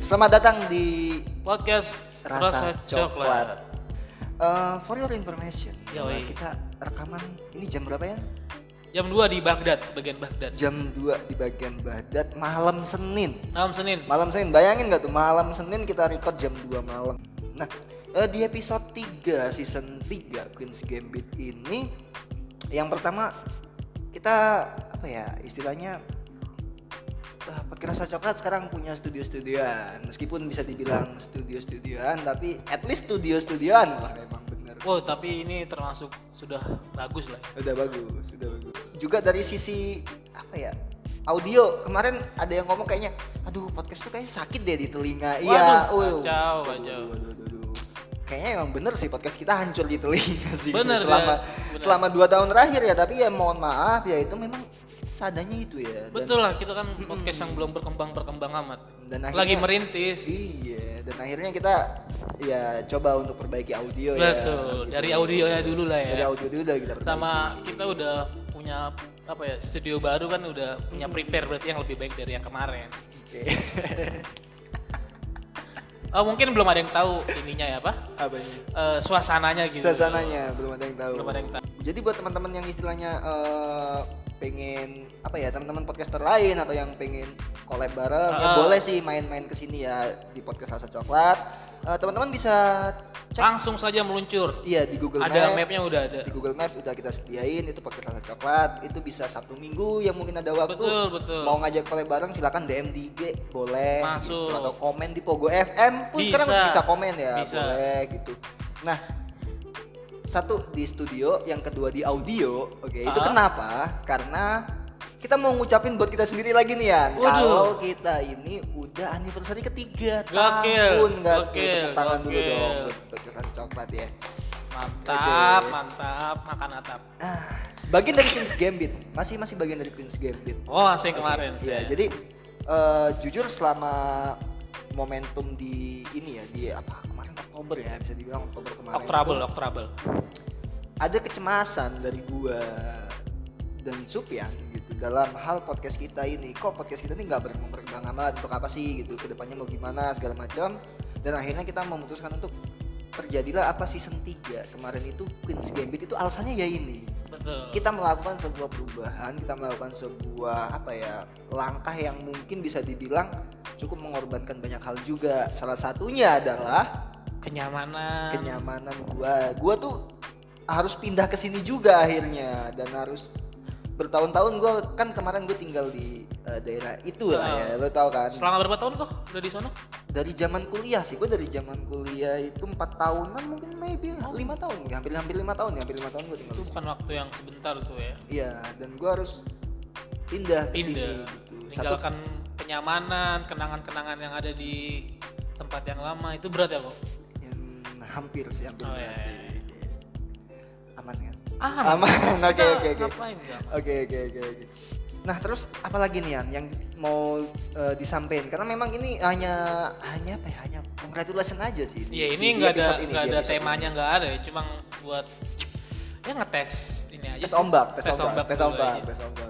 Selamat datang di podcast Rasa, Coklat. Eh, for your information, Yoi. kita rekaman ini jam berapa ya? Jam 2 di Baghdad, bagian Baghdad. Jam 2 di bagian Baghdad malam Senin. Malam Senin. Malam Senin, bayangin nggak tuh malam Senin kita record jam 2 malam. Nah, eh, di episode 3 season 3 Queen's Gambit ini yang pertama kita apa ya istilahnya podcast Rasa Coklat sekarang punya studio-studioan meskipun bisa dibilang studio-studioan tapi at least studio-studioan lah emang bener sih. Oh, tapi ini termasuk sudah bagus lah. udah bagus udah bagus juga dari sisi apa ya audio kemarin ada yang ngomong kayaknya aduh podcast tuh kayaknya sakit deh di telinga iya uh. kacau, kacau. kayaknya emang bener sih podcast kita hancur di telinga sih Bener, selama ya. Bener. selama dua tahun terakhir ya tapi ya mohon maaf ya itu memang seadanya itu ya dan, Betul lah, kita kan podcast yang belum berkembang-berkembang amat. dan Lagi akhirnya- merintis. iya dan akhirnya kita ya coba untuk perbaiki audio ya Betul. gitu. Dari audionya dulu lah dari ya. audio dulu udah kita perbaiki. Sama kita udah punya apa ya studio baru kan udah punya prepare berarti yang lebih baik dari yang kemarin. Oke. Oh mungkin belum ada yang tahu ininya ya apa apanya Eh, suasananya gitu. suasananya belum ada yang tahu Belum ada yang tahu. Jadi buat teman-teman yang istilahnya eh, pengen apa ya teman-teman podcaster lain atau yang pengen collab bareng ya Ah. boleh sih main-main ke sini ya di podcast rasa coklat Eh, teman-teman bisa cek Langsung saja meluncur. iya di Google Ada Maps mapnya udah ada. di Google Maps udah kita sediain itu podcast rasa coklat itu bisa Sabtu Minggu yang mungkin ada waktu Betul, betul. mau ngajak collab bareng silakan DM di IG boleh Masuk. gitu. atau komen di Pogo FM pun Bisa. sekarang bisa komen ya Bisa. boleh gitu nah satu di studio yang kedua di audio oke itu Ah. kenapa karena kita mau ngucapin buat kita sendiri lagi nih ya kalau kita ini udah anniversary ketiga Gokil, tahun nggak tepuk tangan dulu gokil. dong buat podcast coklat ya Mantap, Oke. mantap, makan atap. ah, bagian dari Queen's Gambit masih masih bagian dari Queen's Gambit Oh, asing kemarin. Iya, jadi eh, jujur selama momentum di ini ya di apa kemarin Oktober ya bisa dibilang Oktober kemarin. Oktrabel, itu Oktrabel. Ada kecemasan dari gua dan Supyan gitu dalam hal podcast kita ini. Kok podcast kita ini nggak berkembang berkembang amat untuk apa sih gitu ke depannya mau gimana segala macam. Dan akhirnya kita memutuskan untuk terjadilah apa season 3 kemarin itu Queen's Gambit itu alasannya ya ini Betul. kita melakukan sebuah perubahan, kita melakukan sebuah apa ya langkah yang mungkin bisa dibilang cukup mengorbankan banyak hal juga. Salah satunya adalah Kenyamanan. kenyamanan gua. Gua tuh harus pindah ke sini juga akhirnya dan harus bertahun-tahun gua kan kemarin gue tinggal di eh, daerah itu lah ya, lo tau kan. Selama berapa tahun kok udah di sana? Dari zaman kuliah sih, gue dari zaman kuliah itu empat tahunan mungkin maybe lima tahun, hampir hampir lima tahun, ya, hampir lima tahun gue tinggal. Itu bukan waktu yang sebentar tuh ya. Iya, dan gue harus pindah ke sini gitu. Satu kenyamanan, kenangan-kenangan yang ada di tempat yang lama itu berat ya kok. yang hampir sih, hampir Oh, berat iya, sih. Aman kan? Ah, Aman. Oke, oke, oke. Oke, oke, oke, oke. Nah, terus apalagi nih Yan yang mau eh, disampaikan? Karena memang ini hanya hanya apa ya? Hanya congratulation aja sih. Iya ini nggak ada ini, nggak ada temanya nggak ada ya, cuma buat ya ngetes ini aja. Tes sih. ombak, tes, ombak, tes ombak, tes ombak.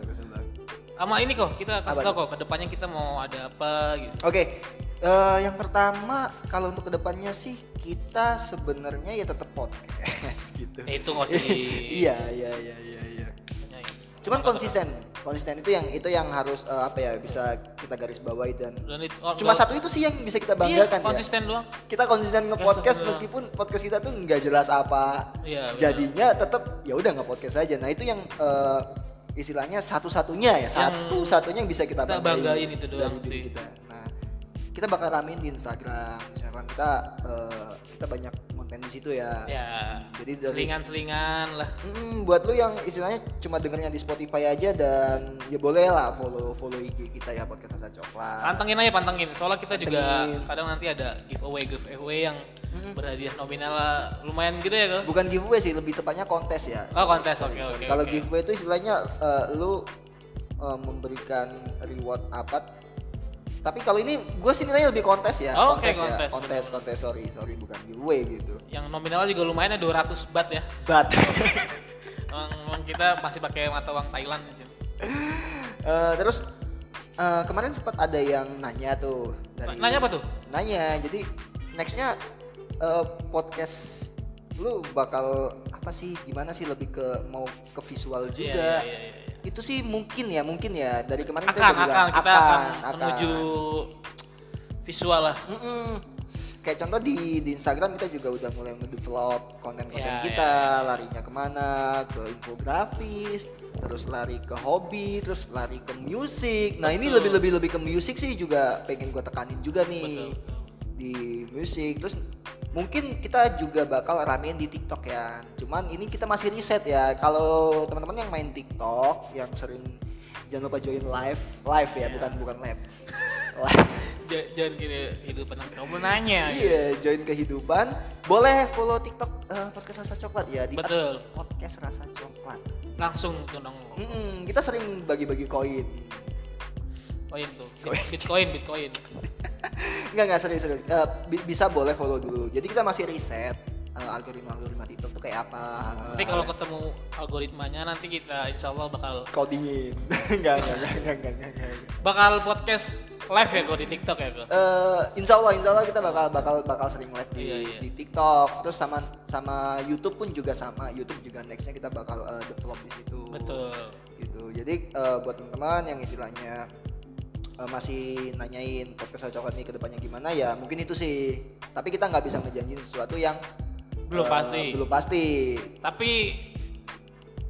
Sama ini kok kita kasih tau kok ke depannya kita mau ada apa gitu. Oke, eh, yang pertama kalau untuk ke depannya sih kita sebenarnya ya tetap podcast gitu. Ya, itu nggak usah di iya, iya, iya, iya, iya. tanyain. Cuman konsisten, konsisten itu yang itu yang harus eh, apa ya bisa kita garis bawahi dan Dan itu, oh, cuma satu itu sih yang bisa kita iya, banggakan ya. konsisten doang. Kita konsisten Konsisten nge-podcast doang. meskipun podcast kita tuh nggak jelas apa. Iya. Jadinya tetap ya udah nge-podcast aja. Nah, itu yang eh, istilahnya satu-satunya ya, satu-satunya yang bisa kita, kita banggain banggain itu doang dari diri sih. kita. Nah, kita bakal ramein di Instagram. Instagram kita eh, kita banyak konten di situ ya. Ya. Jadi dari Selingan-selingan lah. Mm, buat lu yang istilahnya cuma dengernya di Spotify aja dan ya boleh lah follow follow IG kita ya podcast rasa coklat. Pantengin aja pantengin. Soalnya kita juga Pantengin. kadang nanti ada giveaway giveaway yang berhadiah nominal lumayan gede ya kok. Bukan giveaway sih, lebih tepatnya kontes ya. Oh, kontes, oke, oke, Kalau giveaway itu istilahnya eh, lu eh, memberikan reward apa? Tapi kalau ini gue sih nilainya lebih kontes ya. Oh, oke, kontes, ya. kontes, kontes, kontes, sorry, sorry bukan giveaway gitu. Yang nominalnya juga lumayan ya 200 bat ya. But Emang, kita masih pakai mata uang Thailand di sini. Eh, terus eh, kemarin sempat ada yang nanya tuh dari Nanya apa tuh? nanya jadi nextnya eh, podcast lu bakal apa sih gimana sih lebih ke mau ke visual Iya, juga iya, iya, iya. itu sih mungkin ya mungkin ya dari kemarin kita akan udah akan bilang kita akan, menuju visual lah Mm-mm. Kayak contoh di di Instagram kita juga udah mulai ngedevelop konten-konten Ya, kita, larinya ke mana, ke infografis, terus lari ke hobi, terus lari ke musik. Nah ini lebih lebih lebih ke musik sih juga pengen gue tekanin juga nih betul, betul. di musik. Terus mungkin kita juga bakal ramein di TikTok ya. Cuman ini kita masih riset ya. Kalau teman-teman yang main TikTok, yang sering jangan lupa join live, live ya, bukan bukan jangan gini hidup tenang kamu nanya Iya, join kehidupan. Boleh follow TikTok eh, podcast rasa coklat ya di betul podcast rasa coklat. langsung tuh dong Mm-mm, kita sering bagi-bagi koin. Koin tuh bitcoin bitcoin Enggak enggak serius serius. Eh, bi- bisa boleh follow dulu. Jadi kita masih riset eh, algoritma algoritma TikTok tuh kayak apa. nanti kalau ketemu algoritmanya nanti kita insya Allah bakal codingin. enggak, enggak, enggak, enggak, enggak, enggak, enggak. bakal podcast live ya kok di TikTok ya kok Eh, insya Allah, insya Allah kita bakal bakal bakal sering live di, Iya, iya. di TikTok. Terus sama sama YouTube pun juga sama. YouTube juga nextnya kita bakal eh, develop di situ. betul gitu jadi eh, buat teman-teman yang istilahnya eh, masih nanyain podcast coklat nih ke depannya gimana ya mungkin itu sih. Tapi kita nggak bisa ngejanjiin sesuatu yang Belum eh, pasti. belum pasti. Tapi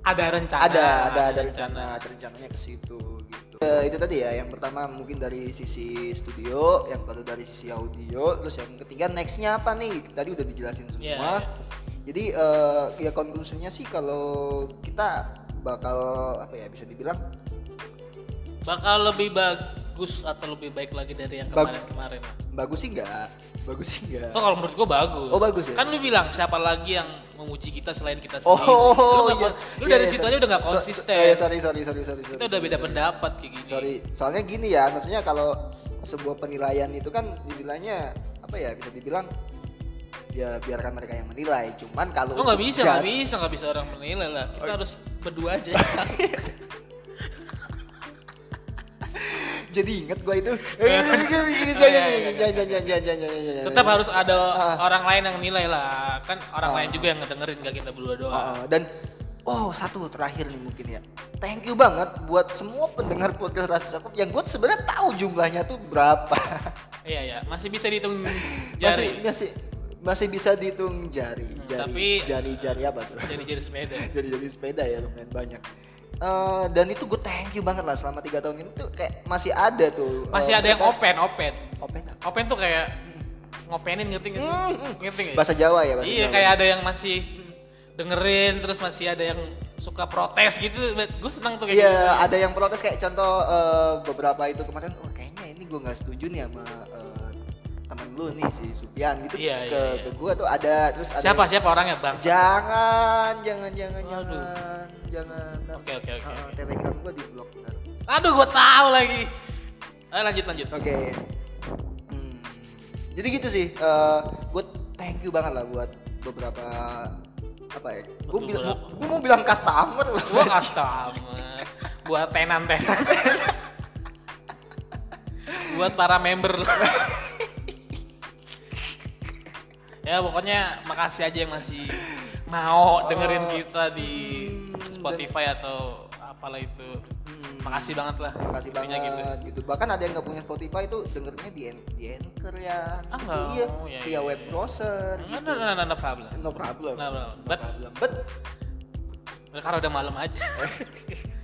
ada rencana. Ada ada ada rencana ada rencananya ke situ gitu. Eh, itu tadi ya yang pertama mungkin dari sisi studio yang kedua dari sisi audio terus yang ketiga nextnya apa nih? Tadi udah dijelasin semua. Iya, iya. jadi eh, ya konklusinya sih kalau kita bakal apa ya bisa dibilang bakal lebih bagus atau lebih baik lagi dari yang kemarin-kemarin bagus sih enggak bagus sih enggak Oh kalau menurut gua bagus. Oh, bagus ya? Kan lu bilang siapa lagi yang memuji kita selain kita Oh, sendiri. lu, nggak iya. kon- lu Iya, dari iya, situ sorry. aja udah gak So- so- konsisten. eh, sorry, sorry, sorry, sorry, sorry. kita udah beda pendapat kayak gini. Sorry, soalnya gini ya, maksudnya kalau sebuah penilaian itu kan istilahnya apa ya bisa dibilang ya biarkan mereka yang menilai. Cuman kalau Lu nggak bisa, nggak bisa, nggak bisa orang menilai lah. Kita Oh, harus berdua aja. jangan, jangan, jangan, jangan. Tetap harus ada Ah. orang lain yang nilai lah. Kan orang lain juga yang ngedengerin gak kita berdua doang. Uh, dan oh satu terakhir nih mungkin ya. Thank you banget buat semua pendengar podcast Rasa Coklat yang gue sebenarnya tahu jumlahnya tuh berapa. Iya ya, masih bisa dihitung jari. masih masih bisa dihitung jari jari Hmm, tapi- jari jari apa tuh Jadi jadi sepeda. jari jari sepeda ya lumayan banyak Eh, dan itu gue thank you banget lah selama tiga tahun ini tuh kayak masih ada tuh Masih eh, ada yang open, open. open apa? Open tuh kayak ngopenin ngerti nggak sih? Ngerti nggak? bahasa Jawa ya bahasa Iya Jawa. kayak ada yang masih dengerin terus masih ada yang suka protes gitu. Gue senang tuh kayak Iya, gitu. ada yang protes kayak contoh eh, beberapa itu kemarin, wah kayaknya ini gue nggak setuju nih sama eh, temen lu nih si Supian gitu Iya, ke iya, iya. ke gue tuh ada terus ada Siapa yang- siapa orangnya bang? Jangan, jangan, jangan, Aduh. jangan, jangan. Oke, oke, oke, Eh. Telegram gue di blok. ntar. Aduh gue tahu lagi. Ayo lanjut lanjut. Oke. Hmm. Jadi gitu sih. gue thank you banget lah buat beberapa apa ya? Betul, bilang, berapa? gue mau bilang customer loh. Gue customer buat tenan tenan. buat para member. ya pokoknya makasih aja yang masih mau dengerin kita di Spotify atau apalah itu. Makasih banget lah. Makasih banget gitu. Bahkan ada yang nggak punya Spotify itu dengernya di, di Anchor ya. Ah, Gitu. Iya, Oh, iya, via iya, web iya. browser. No, Gitu. no, no, no, no problem. No problem. No problem. No But problem. But karena udah malam aja.